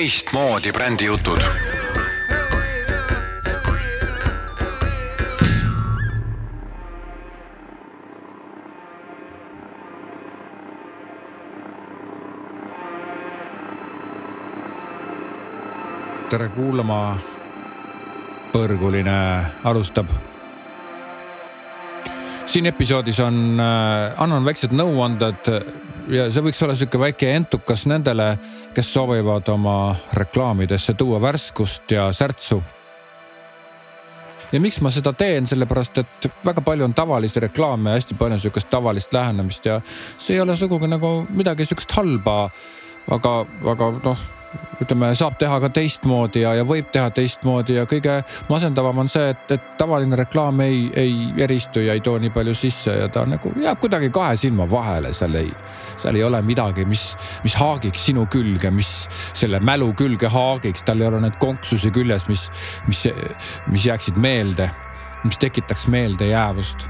teistmoodi brändijutud tere kuulama. põrguline alustab. siin episoodis on äh,, annan väiksed nõuanded ja see võiks olla sihuke väike entukas nendele, kes soovivad oma reklaamidesse tuua värskust ja särtsu ja miks ma seda teen, sellepärast et väga palju on tavalisi reklaame ja hästi palju on sihukest tavalist lähenemist ja see ei ole sugugi nagu midagi sihukest halba. aga, aga noh ütleme, saab teha ka teistmoodi ja, ja võib teha teistmoodi ja kõige masendavam on see, et, et tavaline reklaam ei, ei eristu ja ei too nii palju sisse ja ta nagu jääb kuidagi kahe silma vahele, seal ei, seal ei ole midagi, mis, mis haagiks sinu külge, mis selle mälu külge haagiks, tal ei ole neid konksusi küljes, mis, mis, mis jääksid meelde, mis tekitaks meeldejäävust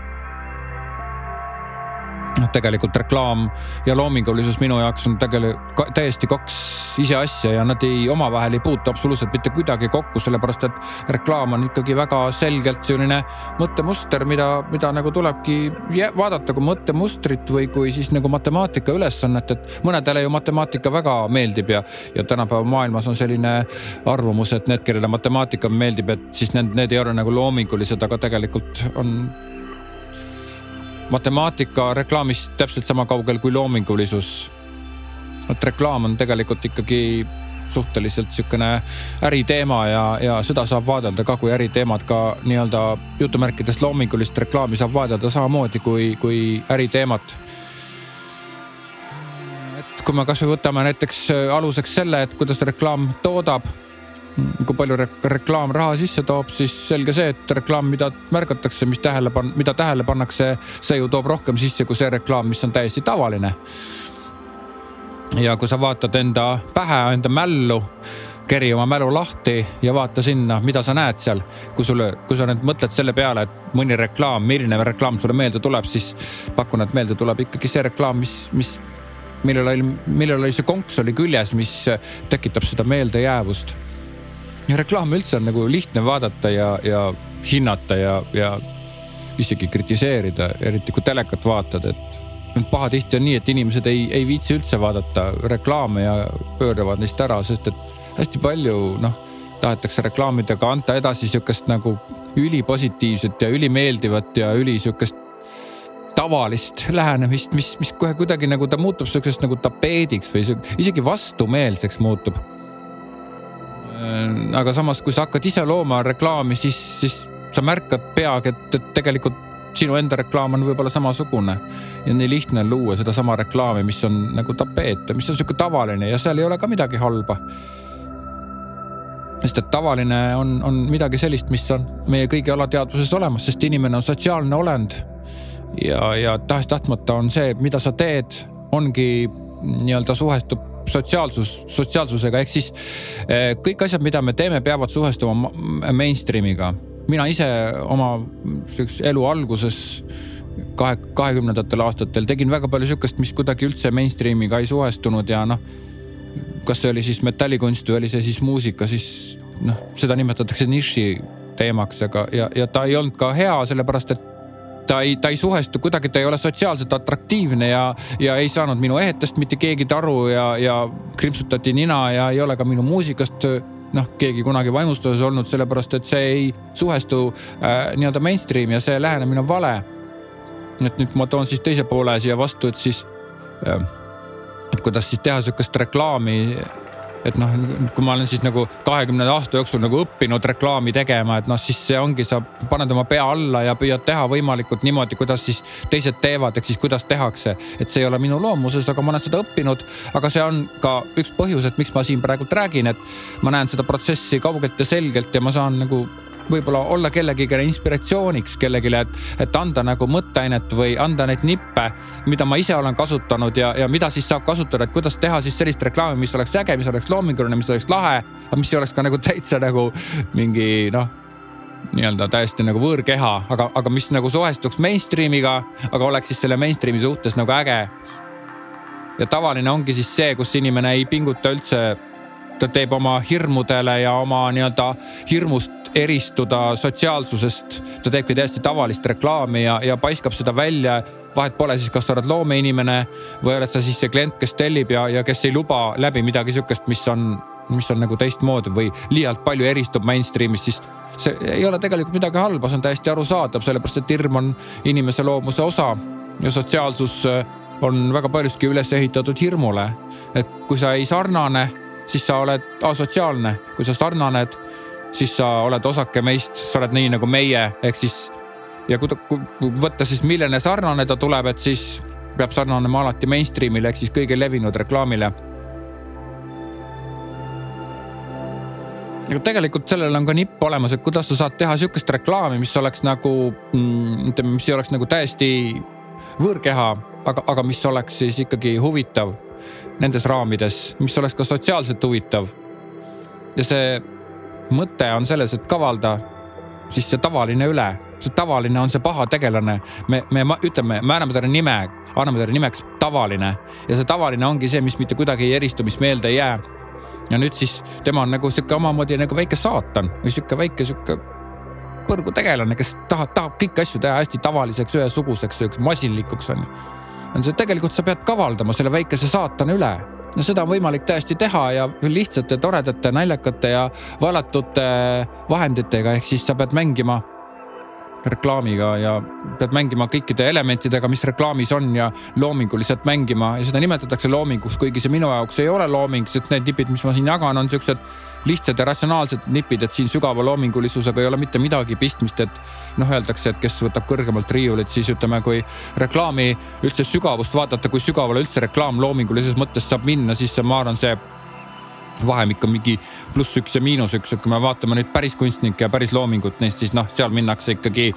noh, tegelikult reklaam ja loomingulisus minu jaoks on tegelikult täiesti kaks ise asja ja nad ei, omavahel ei puutu absoluutselt mitte kuidagi kokku, sellepärast et reklaam on ikkagi väga selgelt selline mõttemuster, mida, mida nagu tulebki vaadata kui mõttemustrit või kui siis nagu matemaatika ülesannet, et mõnedele ju matemaatika väga meeldib ja, ja tänapäeva maailmas on selline arvamus, et need, kellele matemaatika meeldib, et siis need, need ei ole nagu loomingulised, aga tegelikult on matemaatika reklaamist täpselt sama kaugel kui loomingulisus. et reklaam on tegelikult ikkagi suhteliselt sihukene äriteema ja, ja seda saab vaadelda ka kui äriteemat, ka nii-öelda jutumärkides loomingulist reklaami saab vaadelda samamoodi kui, kui äriteemat. kui me kasvõi võtame näiteks aluseks selle, et kuidas reklaam toodab kui palju re reklaam raha sisse toob, siis selge see, et reklaam, mida märgatakse, mis tähele pan-, mida tähele pannakse, see ju toob rohkem sisse kui see reklaam, mis on täiesti tavaline. ja kui sa vaatad enda pähe, enda mällu, keri oma mälu lahti ja vaata sinna, mida sa näed seal. kui sulle, kui sa nüüd mõtled selle peale, et mõni reklaam, milline reklaam sulle meelde tuleb, siis pakun, et meelde tuleb ikkagi see reklaam, mis, mis millel oli, millel oli see konks oli küljes, mis tekitab seda meeldejäävust ja reklaame üldse on nagu lihtne vaadata ja, ja hinnata ja, ja isegi kritiseerida, eriti kui telekat vaatad, et pahatihti on nii, et inimesed ei, ei viitsi üldse vaadata reklaame ja pööravad neist ära, sest et hästi palju noh, tahetakse reklaamidega anda edasi sihukest nagu ülipositiivset ja ülimeeldivat ja üli sihukest tavalist lähenemist, mis, mis kohe kuidagi nagu ta muutub sihukesest nagu tapeediks või isegi vastumeelseks muutub aga samas, kui sa hakkad ise looma reklaami, siis, siis sa märkad peagi, et, et tegelikult sinu enda reklaam on võib-olla samasugune. ja nii lihtne on luua sedasama reklaami, mis on nagu tapeet mis on sihuke tavaline ja seal ei ole ka midagi halba. sest et tavaline on, on midagi sellist, mis on meie kõigi alateadvuses olemas, sest inimene on sotsiaalne olend. ja, ja tahes-tahtmata on see, mida sa teed, ongi nii-öelda suhestub sotsiaalsus, sotsiaalsusega, ehk siis eh, kõik asjad, mida me teeme, peavad suhestuma mainstream'iga. mina ise oma elu alguses kahe, kahekümnendatel aastatel tegin väga palju sihukest, mis kuidagi üldse mainstream'iga ei suhestunud ja noh, kas see oli siis metallikunst või oli see siis muusika, siis noh, seda nimetatakse niši teemaks, aga, ja, ja ta ei olnud ka hea, sellepärast et ta ei, ta ei suhestu kuidagi, ta ei ole sotsiaalselt atraktiivne ja, ja ei saanud minu ehetest mitte keegi aru ja, ja krimpsutati nina ja ei ole ka minu muusikast noh, keegi kunagi vaimustuses olnud, sellepärast et see ei suhestu äh, nii-öelda mainstream ja see lähenemine on vale. et nüüd ma toon siis teise poole siia vastu, et siis äh,, kuidas siis teha sihukest reklaami et noh, kui ma olen siis nagu kahekümne aasta jooksul nagu õppinud reklaami tegema, et noh, siis see ongi, sa paned oma pea alla ja püüad teha võimalikult niimoodi, kuidas siis teised teevad, ehk siis kuidas tehakse. et see ei ole minu loomuses, aga ma olen seda õppinud. aga see on ka üks põhjus, et miks ma siin praegult räägin, et ma näen seda protsessi kaugelt ja selgelt ja ma saan nagu võib-olla olla kellegile inspiratsiooniks kellelegi, et, et anda nagu mõtteainet või anda neid nippe, mida ma ise olen kasutanud ja, ja mida siis saab kasutada, et kuidas teha siis sellist reklaami, mis oleks äge, mis oleks loominguline, mis oleks lahe, aga mis ei oleks ka nagu täitsa nagu mingi noh nii-öelda täiesti nagu võõrkeha, aga, aga mis nagu suhestuks mainstream'iga, aga oleks siis selle mainstream'i suhtes nagu äge. ja tavaline ongi siis see, kus inimene ei pinguta üldse ta teeb oma hirmudele ja oma nii-öelda hirmust eristuda sotsiaalsusest. ta teebki täiesti tavalist reklaami ja, ja paiskab seda välja. vahet pole siis, kas sa oled loomeinimene või oled sa siis see klient, kes tellib ja, ja kes ei luba läbi midagi sihukest, mis on, mis on nagu teistmoodi või liialt palju eristub mainstream'ist, siis see ei ole tegelikult midagi halba, see on täiesti arusaadav, sellepärast et hirm on inimese loomuse osa ja sotsiaalsus äh, on väga paljuski üles ehitatud hirmule. et kui sa ei sarnane, siis sa oled asotsiaalne, kui sa sarnaned, siis sa oled osake meist, sa oled nii nagu meie, ehk siis ja kui, kui võtta siis, milline sarnane ta tuleb, et siis peab sarnanema alati mainstream'ile ehk siis kõige levinud reklaamile aga tegelikult sellel on ka nipp olemas, et kuidas sa saad teha sihukest reklaami, mis oleks nagu mm, ütleme, mis ei oleks nagu täiesti võõrkeha, aga, aga mis oleks siis ikkagi huvitav nendes raamides, mis oleks ka sotsiaalselt huvitav. ja see mõte on selles, et kavalda siis see tavaline üle, see tavaline on see paha tegelane. me, me ütleme, määrame talle nime, anname talle nimeks tavaline ja see tavaline ongi see, mis mitte kuidagi ei eristu, mis meelde ei jää ja nüüd siis tema on nagu sihuke omamoodi nagu väike saatan või sihuke väike sihuke põrgutegelane, kes tahab, tahab kõiki asju teha hästi tavaliseks, ühesuguseks, masinlikuks on ju. on see tegelikult sa pead kavaldama selle väikese saatana üle ja seda on võimalik täiesti teha ja lihtsate, toredate, naljakate ja valatute vahenditega, ehk siis sa pead mängima reklaamiga ja pead mängima kõikide elementidega, mis reklaamis on ja loominguliselt mängima. Ja seda nimetatakse loominguks, kuigi see minu jaoks ei ole looming, sest need nipid, mis ma siin jagan, on siuksed lihtsad ja ratsionaalsed nipid, et siin sügava loomingulisusega ei ole mitte midagi pistmist, et noh, öeldakse, et kes võtab kõrgemalt riiulit, siis ütleme, kui reklaami üldse sügavust vaadata, kui sügavale üldse reklaam loomingulises mõttes saab minna, siis see, ma arvan, see vahemik on mingi pluss üks ja miinus üks, et kui me vaatame nüüd päris kunstnikke ja päris loomingut neist, siis noh, seal minnakse ikkagi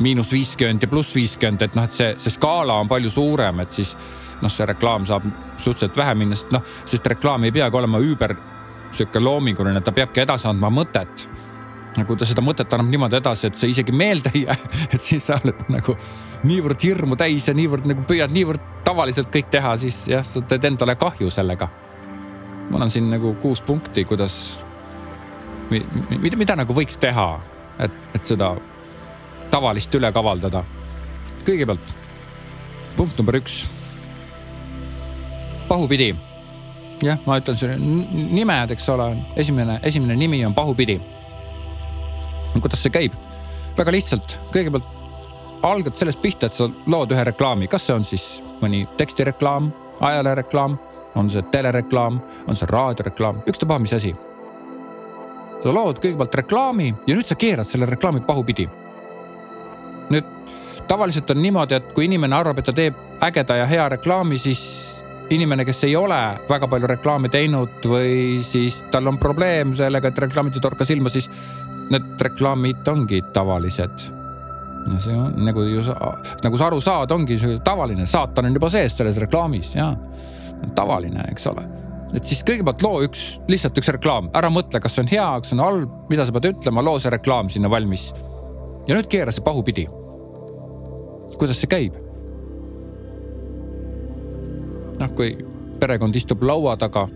miinus viiskümmend ja pluss viiskümmend, et noh, et see, see skaala on palju suurem, et siis noh, see reklaam saab suhteliselt vähe minna, sest noh, sest reklaam ei peagi olema üüber sihuke loominguline, ta peabki edasi andma mõtet. kui ta seda mõtet annab niimoodi edasi, et see isegi meelde ei jää, et siis sa oled nagu niivõrd hirmu täis ja niivõrd nagu püüad niivõrd tavaliselt kõik teha, siis jah, sa teed endale kahju sellega mul on siin nagu kuus punkti, kuidas, mida, mida nagu võiks teha, et, et seda tavalist üle kavaldada. kõigepealt punkt number üks. pahupidi. Jah, ma ütlen sulle nimed, eks ole, esimene, esimene nimi on pahupidi. kuidas see käib? väga lihtsalt, kõigepealt algad sellest pihta, et sa lood ühe reklaami, kas see on siis mõni tekstireklaam, ajalehereklaam on see telereklaam, on see raadioreklaam, ükstapuha, mis asi. sa lood kõigepealt reklaami ja nüüd sa keerad selle reklaami pahupidi. nüüd tavaliselt on niimoodi, et kui inimene arvab, et ta teeb ägeda ja hea reklaami, siis inimene, kes ei ole väga palju reklaami teinud või siis tal on probleem sellega, et reklaamid ei torka silma, siis need reklaamid ongi tavalised. ja see on nagu ju, nagu sa aru saad, ongi tavaline, saatan on juba sees selles reklaamis ja tavaline, eks ole. et siis kõigepealt loo üks, lihtsalt üks reklaam, ära mõtle, kas see on hea, kas see on halb, mida sa pead ütlema, loo see reklaam sinna valmis. ja nüüd keera see pahupidi. kuidas see käib? Noh, kui perekond istub laua taga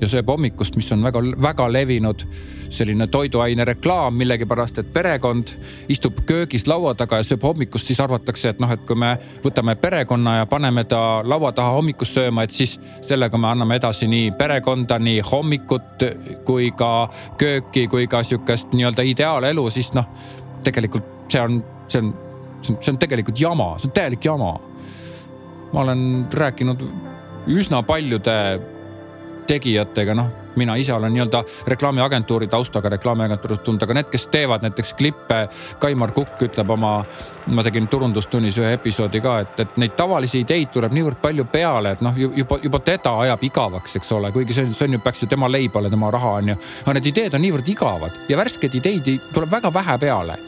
ja sööb hommikust, mis on väga-väga levinud selline toiduaine reklaam millegipärast, et perekond istub köögis laua taga ja sööb hommikust, siis arvatakse, et noh, et kui me võtame perekonna ja paneme ta laua taha hommikust sööma, et siis sellega me anname edasi nii perekonda, nii hommikut kui ka kööki, kui ka sihukest nii-öelda ideaalelu, siis noh, tegelikult see on, see on, see on tegelikult jama, see on täielik jama. Ma olen rääkinud üsna paljude tegijatega, noh, mina ise olen nii-öelda reklaamiagentuuri taustaga reklaamiagentuurist tulnud, aga need, kes teevad näiteks klippe, Kaimar Kukk ütleb oma, ma tegin turundustunnis ühe episoodi ka, et, et neid tavalisi ideid tuleb niivõrd palju peale, et noh, juba, juba teda ajab igavaks, eks ole, kuigi see on, see on ju, peaks ju tema leibale, tema raha on ju. aga need ideed on niivõrd igavad ja värskeid ideid tuleb väga vähe peale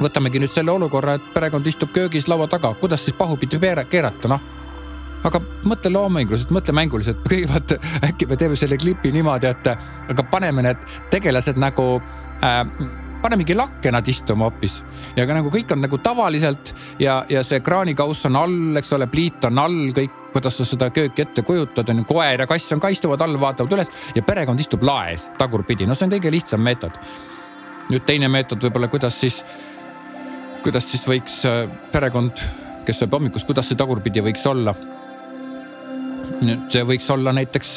võtamegi nüüd selle olukorra, et perekond istub köögis laua taga, kuidas siis pahupidi keerata, noh aga mõtle loominguliselt, mõtle mänguliselt, kõigepealt äkki me teeme selle klipi niimoodi, et aga paneme need tegelased nagu äh, panemegi lakke nad istuma hoopis. ja ka nagu kõik on nagu tavaliselt ja, ja see kraanikauss on all, eks ole, pliit on all, kõik, kuidas sa seda kööki ette kujutad, on ju, koer ja kass on ka istuvad all, vaatavad üles ja perekond istub laes tagurpidi, no see on kõige lihtsam meetod. nüüd teine meetod võib-olla, kuidas siis, kuidas siis võiks äh, perekond, kes sööb hommikust, kuidas see tagurpidi võiks olla? see võiks olla näiteks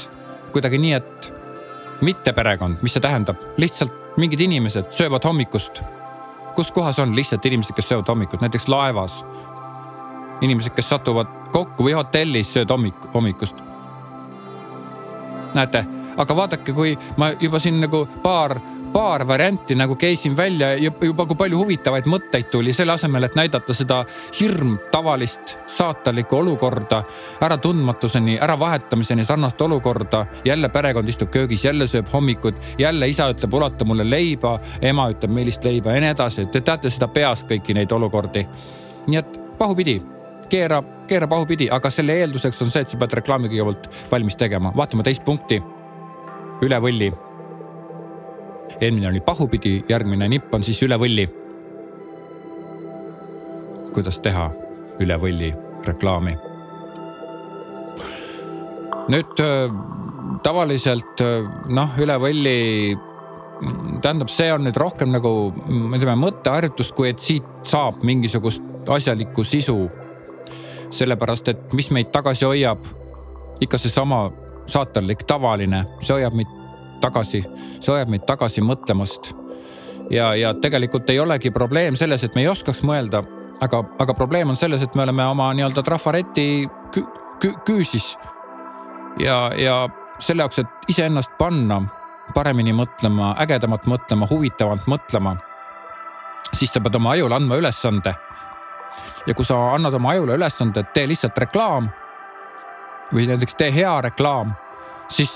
kuidagi nii, et mitte perekond, mis see tähendab, lihtsalt mingid inimesed söövad hommikust. kus kohas on lihtsalt inimesed, kes söövad hommikut, näiteks laevas. inimesed, kes satuvad kokku või hotellis sööd hommik, hommikust. näete, aga vaadake, kui ma juba siin nagu paar paar varianti nagu käisin välja juba, kui palju huvitavaid mõtteid tuli selle asemel, et näidata seda hirm tavalist saatanlikku olukorda äratundmatuseni, äravahetamiseni sarnast olukorda. jälle perekond istub köögis, jälle sööb hommikut, jälle isa ütleb, ulata mulle leiba, ema ütleb, millist leiba ja nii edasi. Te teate seda peast kõiki neid olukordi. nii et pahupidi keera, keera pahupidi, aga selle eelduseks on see, et sa pead reklaami kõigepealt valmis tegema. vaatame teist punkti. üle võlli eelmine oli pahupidi, järgmine nipp on siis üle võlli. kuidas teha üle võlli reklaami? nüüd äh, tavaliselt äh, noh, üle võlli tähendab, see on nüüd rohkem nagu ütleme mõtteharjutus, kui et siit saab mingisugust asjalikku sisu. sellepärast, et mis meid tagasi hoiab, ikka seesama saatanlik tavaline, see hoiab meid tagasi, see hoiab meid tagasi mõtlemast. ja, ja tegelikult ei olegi probleem selles, et me ei oskaks mõelda, aga, aga probleem on selles, et me oleme oma nii-öelda trafareti kü kü küüsis. ja, ja selle jaoks, et iseennast panna paremini mõtlema, ägedamalt mõtlema, huvitavalt mõtlema, siis sa pead oma ajule andma ülesande. ja kui sa annad oma ajule ülesande, et tee lihtsalt reklaam või näiteks tee hea reklaam, siis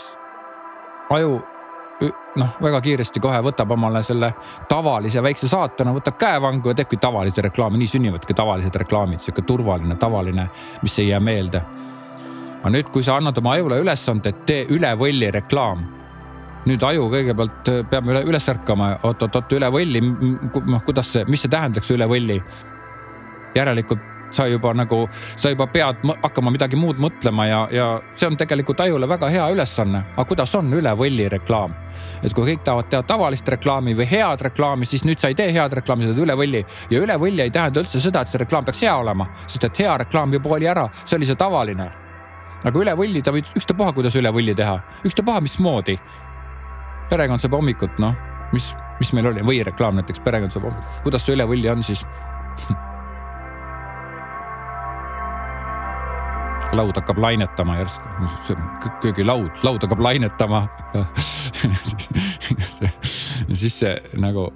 aju noh, väga kiiresti kohe võtab omale selle tavalise väikse saatana, võtab käevangu ja teebki tavalise reklaami, nii sünnivadki tavalised reklaamid, sihuke turvaline, tavaline, mis ei jää meelde. aga nüüd, kui sa annad oma ajule ülesande, et tee üle võlli reklaam. nüüd aju kõigepealt peab üle, üles ärkama, oot-oot-oot, üle võlli, noh, kuidas see, mis see tähendaks üle võlli? järelikult sa juba nagu, sa juba pead hakkama midagi muud mõtlema ja, ja see on tegelikult ajule väga hea ülesanne. aga kuidas on üle võlli reklaam? et kui kõik tahavad teha tavalist reklaami või head reklaami, siis nüüd sa ei tee head reklaami, sa teed üle võlli. ja üle võlli ei tähenda üldse seda, et see reklaam peaks hea olema, sest et hea reklaam juba oli ära, see oli see tavaline. aga üle võlli ta võib ükstapuha, kuidas üle võlli teha, ükstapuha, mismoodi. perekond saab hommikut, noh, mis, mis meil oli, võireklaam näiteks, perekond saab hommikut, kuidas see üle võlli on siis laud hakkab lainetama järsku, köögilaud, laud hakkab lainetama siis see nagu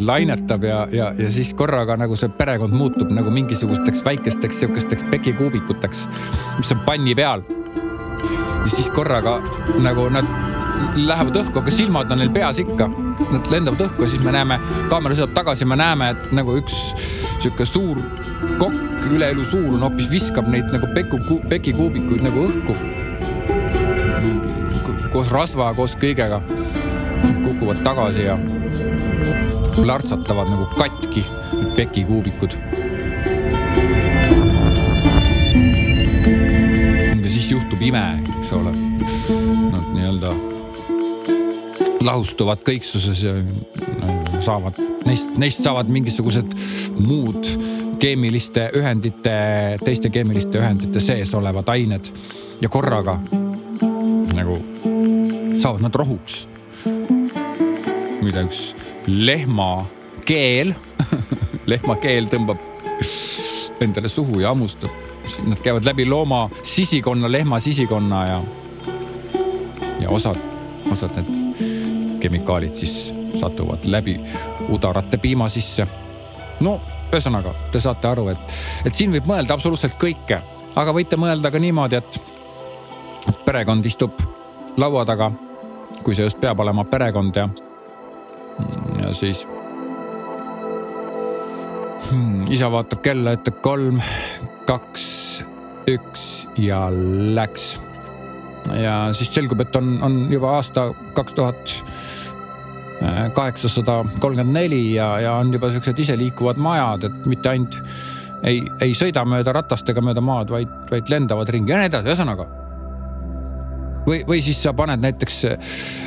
lainetab ja, ja, ja siis korraga nagu see perekond muutub nagu mingisugusteks väikesteks sihukesteks pekikuubikuteks, mis on panni peal. ja siis korraga nagu nad lähevad õhku, aga silmad on neil peas ikka. Nad lendavad õhku ja siis me näeme, kaamera sõidab tagasi, me näeme, et nagu üks sihuke suur kokk, üle elu suur on hoopis viskab neid nagu peku, pekikuubikuid nagu õhku. koos rasva, koos kõigega kukuvad tagasi ja plärtsatavad nagu katki pekikuubikud. ja siis juhtub ime, eks ole. Nad nii-öelda lahustuvad kõiksuses ja saavad, neist, neist saavad mingisugused muud keemiliste ühendite, teiste keemiliste ühendite sees olevad ained ja korraga nagu saavad nad rohuks. mida üks lehma keel lehma keel tõmbab endale suhu ja hammustab. Nad käivad läbi looma sisikonna, lehma sisikonna ja, ja osad, osad need kemikaalid siis satuvad läbi udarate piima sisse. no ühesõnaga, te saate aru, et, et siin võib mõelda absoluutselt kõike, aga võite mõelda ka niimoodi, et perekond istub laua taga, kui see just peab olema perekond ja, ja siis hmm, isa vaatab kella, ütleb kolm, kaks, üks ja läks. ja siis selgub, et on, on juba aasta kaks tuhat kaheksasada kolmkümmend neli ja, ja on juba siuksed iseliikuvad majad, et mitte ainult ei, ei sõida mööda ratastega mööda maad, vaid, vaid lendavad ringi ja nii edasi, ühesõnaga või, või siis sa paned näiteks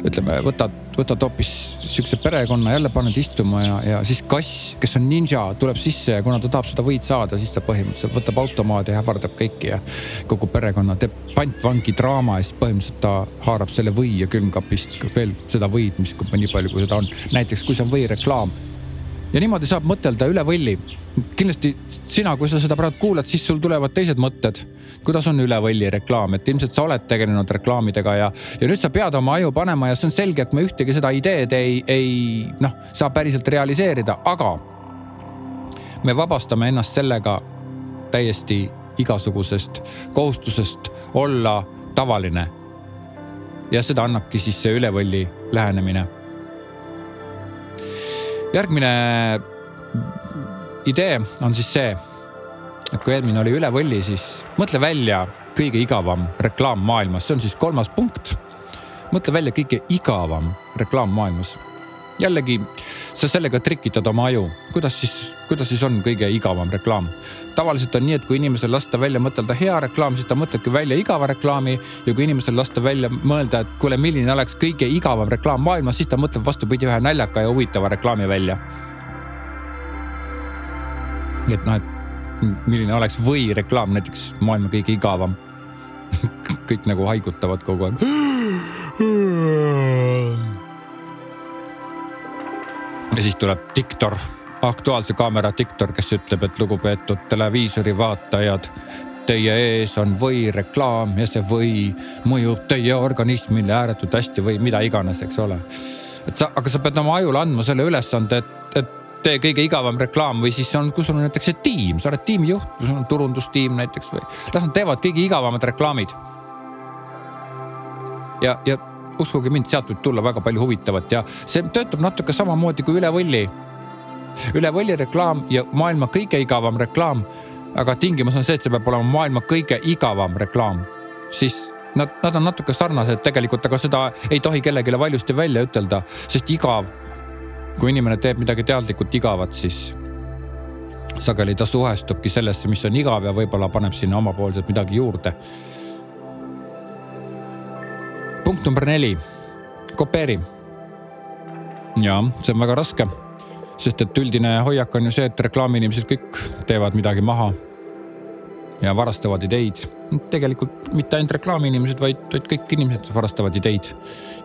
ütleme, võtad, võtad hoopis siukse perekonna jälle paned istuma ja, ja siis kass, kes on ninja, tuleb sisse ja kuna ta tahab seda võid saada, siis ta põhimõtteliselt võtab automaadi ja ähvardab kõiki ja kogu perekonna teeb pantvangi draama ja siis põhimõtteliselt ta haarab selle või ja külmkapist veel seda võid, mis nii palju, kui seda on. näiteks kui see on võireklaam ja niimoodi saab mõtelda üle võlli. kindlasti sina, kui sa seda praegu kuulad, siis sul tulevad teised mõtted. kuidas on üle võlli reklaam, et ilmselt sa oled tegelenud reklaamidega ja, ja nüüd sa pead oma aju panema ja see on selge, et me ühtegi seda ideed ei, ei noh, saa päriselt realiseerida, aga me vabastame ennast sellega täiesti igasugusest kohustusest olla tavaline. ja seda annabki siis see üle võlli lähenemine järgmine idee on siis see, et kui eelmine oli üle võlli, siis mõtle välja kõige igavam reklaam maailmas, see on siis kolmas punkt. mõtle välja kõige igavam reklaam maailmas jällegi sa sellega trikitad oma aju, kuidas siis, kuidas siis on kõige igavam reklaam. tavaliselt on nii, et kui inimesel lasta välja mõtelda hea reklaam, siis ta mõtlebki välja igava reklaami ja kui inimesel lasta välja mõelda, et kuule, milline oleks kõige igavam reklaam maailmas, siis ta mõtleb vastupidi ühe naljaka ja huvitava reklaami välja. et noh, et milline oleks või reklaam näiteks maailma kõige igavam kõik nagu haigutavad kogu aeg ja siis tuleb diktor, Aktuaalse Kaamera diktor, kes ütleb, et lugupeetud televiisori vaatajad, teie ees on võireklaam ja see või mõjub teie organismile ääretult hästi või mida iganes, eks ole. et sa, aga sa pead oma ajule andma selle ülesande, et, et tee kõige igavam reklaam või siis on, kui sul on näiteks see tiim, sa oled tiimijuht, sul on turundustiim näiteks või las nad teevad kõige igavamad reklaamid. ja, ja uskuge mind, sealt võib tulla väga palju huvitavat ja see töötab natuke samamoodi kui üle võlli. üle võlli reklaam ja maailma kõige igavam reklaam. aga tingimus on see, et see peab olema maailma kõige igavam reklaam. siis nad, nad on natuke sarnased tegelikult, aga seda ei tohi kellelegi valjusti välja ütelda, sest igav. kui inimene teeb midagi teadlikult igavat, siis sageli ta suhestubki sellesse, mis on igav ja võib-olla paneb sinna omapoolselt midagi juurde punkt number neli, kopeeri. ja see on väga raske, sest et üldine hoiak on ju see, et reklaamiinimesed kõik teevad midagi maha ja varastavad ideid. tegelikult mitte ainult reklaamiinimesed, vaid, vaid kõik inimesed varastavad ideid.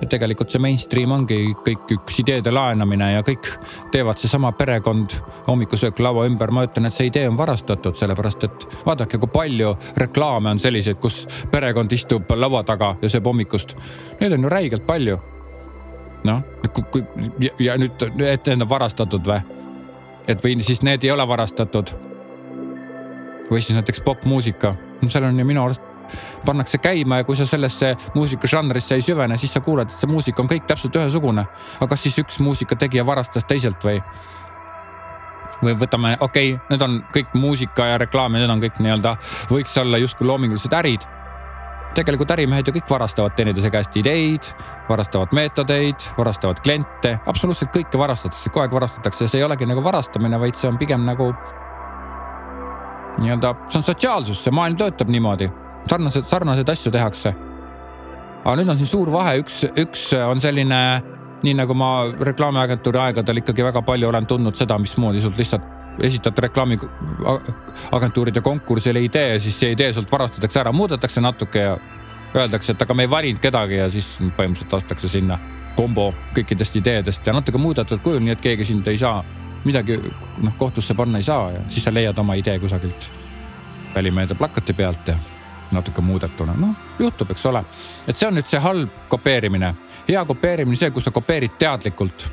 ja tegelikult see mainstream ongi kõik üks ideede laenamine ja kõik teevad seesama perekond hommikusöök laua ümber. ma ütlen, et see idee on varastatud, sellepärast et vaadake, kui palju reklaame on selliseid, kus perekond istub laua taga ja sööb hommikust. Neid on ju räigelt palju. noh, ja, ja nüüd, et need on varastatud või? et või siis need ei ole varastatud või siis näiteks popmuusika, seal on ju minu arust pannakse käima ja kui sa sellesse muusikažanrisse ei süvene, siis sa kuuled, et see muusika on kõik täpselt ühesugune. aga kas siis üks muusikategija varastas teiselt või? või võtame, okei okay,, need on kõik muusika ja reklaam ja need on kõik nii-öelda, võiks olla justkui loomingulised ärid. tegelikult ärimehed ju kõik varastavad teineteise käest ideid, varastavad meetodeid, varastavad kliente, absoluutselt kõike varastatakse, kogu aeg varastatakse, see ei olegi nagu varastamine, vaid see on pigem nagu nii-öelda, see on sotsiaalsus, see maailm töötab niimoodi. sarnaseid, sarnaseid asju tehakse. aga nüüd on siin suur vahe, üks, üks on selline, nii nagu ma reklaamiagentuuri aegadel ikkagi väga palju olen tundnud seda, mismoodi sult lihtsalt esitad reklaamiagentuuride konkursile idee, siis see idee sult varastatakse ära, muudetakse natuke ja öeldakse, et aga me ei valinud kedagi ja siis põhimõtteliselt lastakse sinna kombo kõikidest ideedest ja natuke muudetud kujul, nii et keegi sind ei saa midagi noh, kohtusse panna ei saa ja siis sa leiad oma idee kusagilt välimeedia plakati pealt ja natuke muudetuna, noh juhtub, eks ole. et see on nüüd see halb kopeerimine, hea kopeerimine, see, kus sa kopeerid teadlikult.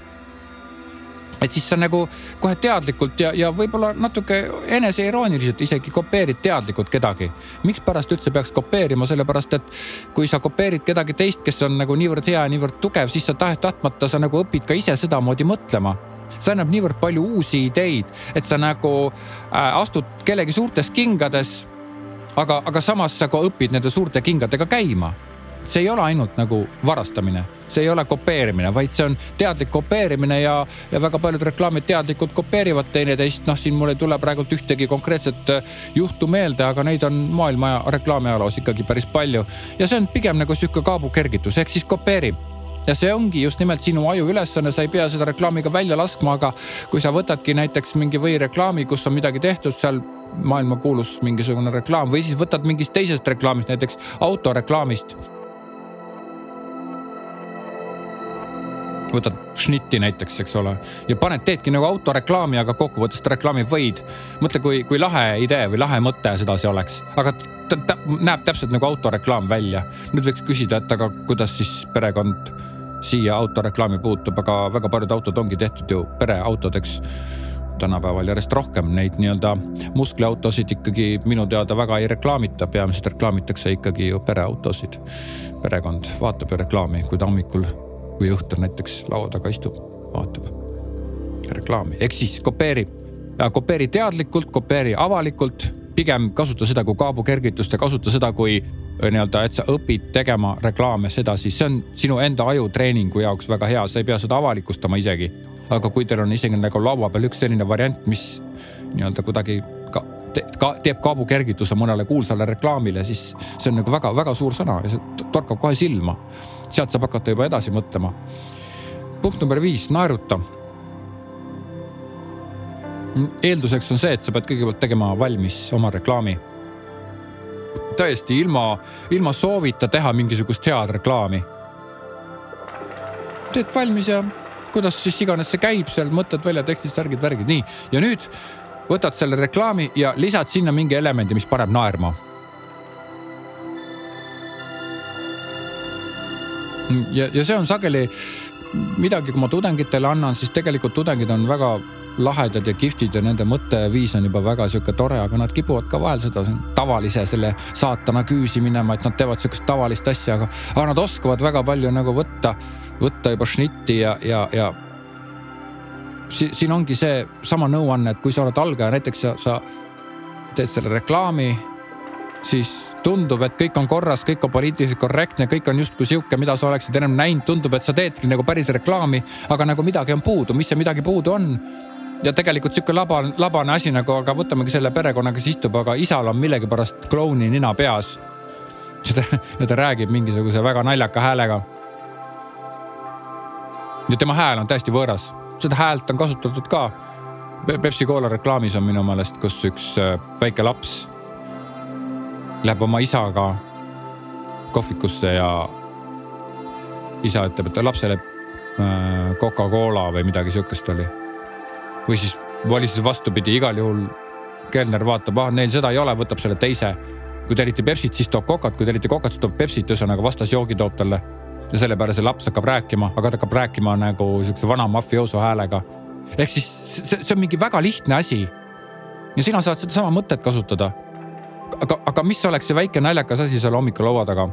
et siis sa nagu kohe teadlikult ja, ja võib-olla natuke eneseirooniliselt isegi kopeerid teadlikult kedagi. mikspärast üldse peaks kopeerima, sellepärast et kui sa kopeerid kedagi teist, kes on nagu niivõrd hea ja niivõrd tugev, siis sa tahes-tahtmata sa nagu õpid ka ise sedamoodi mõtlema see annab niivõrd palju uusi ideid, et sa nagu äh, astud kellegi suurtes kingades. aga, aga samas sa ka õpid nende suurte kingadega käima. see ei ole ainult nagu varastamine, see ei ole kopeerimine, vaid see on teadlik kopeerimine ja, ja väga paljud reklaamid teadlikult kopeerivad teineteist. noh, siin mul ei tule praegult ühtegi konkreetset äh, juhtu meelde, aga neid on maailma reklaamiajaloos ikkagi päris palju. ja see on pigem nagu sihuke kaabukergitus ehk siis kopeeri ja see ongi just nimelt sinu aju ülesanne, sa ei pea seda reklaamiga välja laskma, aga kui sa võtadki näiteks mingi võireklaami, kus on midagi tehtud seal maailmakuulus mingisugune reklaam või siis võtad mingist teisest reklaamist, näiteks autoreklaamist. võtad šnitti näiteks, eks ole, ja paned, teedki nagu autoreklaami, aga kokkuvõttes ta reklaamib võid. mõtle, kui, kui lahe idee või lahe mõte sedasi oleks, aga ta, ta näeb täpselt nagu autoreklaam välja. nüüd võiks küsida, et aga kuidas siis perekond siia autoreklaami puutub, aga väga paljud autod ongi tehtud ju pereautodeks tänapäeval järjest rohkem neid nii-öelda muskliautosid ikkagi minu teada väga ei reklaamita, peamiselt reklaamitakse ikkagi ju pereautosid. perekond vaatab ju reklaami, kui ta hommikul või õhtul näiteks laua taga istub, vaatab reklaami, ehk siis kopeeri. kopeeri teadlikult, kopeeri avalikult, pigem kasuta seda kui kaabukergitust ja kasuta seda kui nii-öelda, et sa õpid tegema reklaame sedasi, see on sinu enda ajutreeningu jaoks väga hea, sa ei pea seda avalikustama isegi. aga kui teil on isegi nagu laua peal üks selline variant, mis nii-öelda kuidagi ka, te, ka teeb kaabukergituse mõnele kuulsale reklaamile, siis see on nagu väga-väga suur sõna ja see torkab kohe silma. sealt saab hakata juba edasi mõtlema. punkt number viis, naeruta eelduseks on see, et sa pead kõigepealt tegema valmis oma reklaami täiesti ilma, ilma soovita teha mingisugust head reklaami. teed valmis ja kuidas siis iganes see käib seal, mõtted välja, tekstid, särgid, värgid, nii. ja nüüd võtad selle reklaami ja lisad sinna mingi elemendi, mis paneb naerma. ja, ja see on sageli midagi, kui ma tudengitele annan, siis tegelikult tudengid on väga lahedad ja kihvtid ja nende mõtteviis on juba väga sihuke tore, aga nad kipuvad ka vahel seda tavalise selle saatana küüsi minema, et nad teevad sihukest tavalist asja, aga, aga nad oskavad väga palju nagu võtta, võtta juba šnitti ja, ja, ja si. siin ongi see sama nõuanne, et kui sa oled algaja, näiteks sa, sa teed selle reklaami, siis tundub, et kõik on korras, kõik on poliitiliselt korrektne, kõik on justkui sihuke, mida sa oleksid ennem näinud, tundub, et sa teedki nagu päris reklaami, aga nagu midagi on puudu, mis see midagi puudu on ja tegelikult sihuke labane, labane asi nagu, aga võtamegi selle perekonna, kes istub, aga isal on millegipärast klouni nina peas. ja ta räägib mingisuguse väga naljaka häälega. ja tema hääl on täiesti võõras, seda häält on kasutatud ka. Pepsi Cola reklaamis on minu meelest, kus üks äh, väike laps läheb oma isaga kohvikusse ja isa ütleb, et lapsele äh, Coca-Cola või midagi sihukest oli või siis siis vastupidi, igal juhul kelner vaatab, ah neil seda ei ole, võtab selle teise. kui telliti Pepsit, siis toob Cocat, kui telliti Cocat, siis toob Pepsit, ühesõnaga vastasjoogi toob talle. ja selle peale see laps hakkab rääkima, aga ta hakkab rääkima nagu sihukese vana mafiooso häälega. ehk siis see, see on mingi väga lihtne asi. ja sina saad sedasama mõtet kasutada. aga, aga mis oleks see väike naljakas asi seal hommikulaua taga?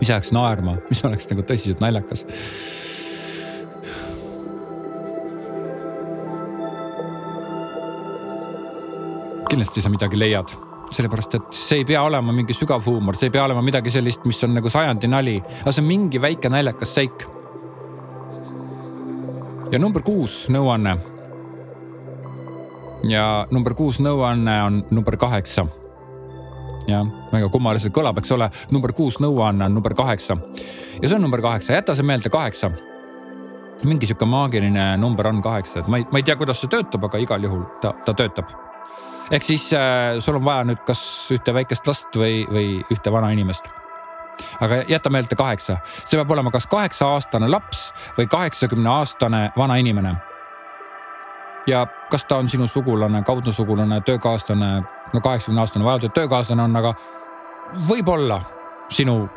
mis ajaks naerma, mis oleks nagu tõsiselt naljakas kindlasti sa midagi leiad sellepärast, et see ei pea olema mingi sügav huumor, see ei pea olema midagi sellist, mis on nagu sajandi nali, aga see on mingi väike naljakas seik. ja number kuus nõuanne. ja number kuus nõuanne on number kaheksa. jah, väga kummaliselt kõlab, eks ole, number kuus nõuanne on number kaheksa ja see on number kaheksa, jäta see meelde, kaheksa mingi sihuke maagiline number on kaheksa, et ma ei, ma ei tea, kuidas see töötab, aga igal juhul ta, ta töötab ehk siis äh, sul on vaja nüüd kas ühte väikest last või, või ühte vana inimest. aga jäta meelde kaheksa, see peab olema kas kaheksa aastane laps või kaheksakümne aastane vana inimene. ja kas ta on sinu sugulane, kaudne sugulane, töökaaslane, no kaheksakümne aastane, et töökaaslane on, aga võib-olla sinu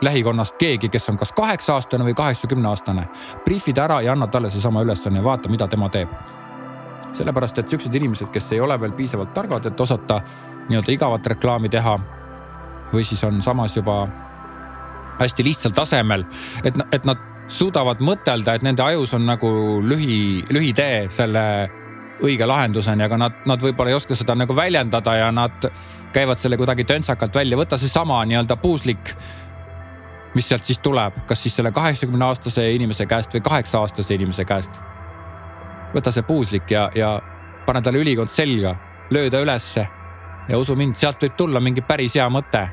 lähikonnast keegi, kes on kas kaheksa aastane või kaheksakümne aastane. briifid ära ja anna talle seesama ülesanne ja vaata, mida tema teeb sellepärast et siuksed inimesed, kes ei ole veel piisavalt targad, et osata nii-öelda igavat reklaami teha või siis on samas juba hästi lihtsal tasemel, et, et nad suudavad mõtelda, et nende ajus on nagu lühi, lühitee selle õige lahenduseni, aga nad, nad võib-olla ei oska seda nagu väljendada ja nad käivad selle kuidagi töntsakalt välja. võta seesama nii-öelda puuslik mis sealt siis tuleb, kas siis selle kaheksakümne aastase inimese käest või kaheksa aastase inimese käest. Võta see puuslik ja, ja pane talle ülikond selga, löö ta ülesse ja usu mind, sealt võib tulla mingi päris hea mõte.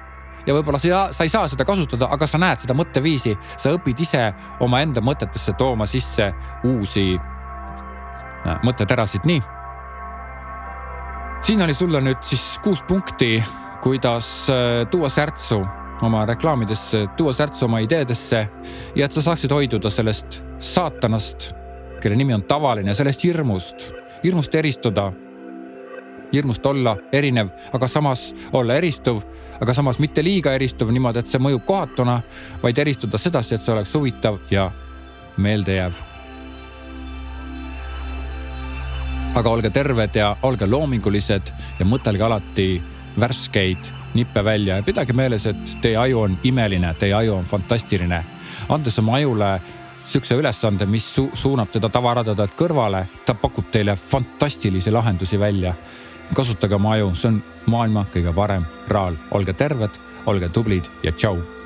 ja võib-olla sa, sa ei saa seda kasutada, aga sa näed seda mõtteviisi, sa õpid ise omaenda mõtetesse tooma sisse uusi äh, mõtteterasid, nii. siin oli sulle nüüd siis kuus punkti, kuidas äh, tuua särtsu oma reklaamidesse, tuua särtsu oma ideedesse ja et sa saaksid hoiduda sellest saatanast, kelle nimi on tavaline, sellest hirmust, hirmust eristuda. hirmust olla erinev, aga samas olla eristuv, aga samas mitte liiga eristuv niimoodi, et see mõjub kohatuna, vaid eristuda sedasi, et see oleks huvitav ja meeldejääv. aga olge terved ja olge loomingulised ja mõtelge alati värskeid nippe välja ja pidage meeles, et teie aju on imeline, teie aju on fantastiline. andes oma ajule sihukese ülesande, mis su suunab teda tavaradadelt kõrvale, ta pakub teile fantastilisi lahendusi välja. kasutage oma aju, see on maailma kõige parem raal, olge terved, olge tublid ja tšau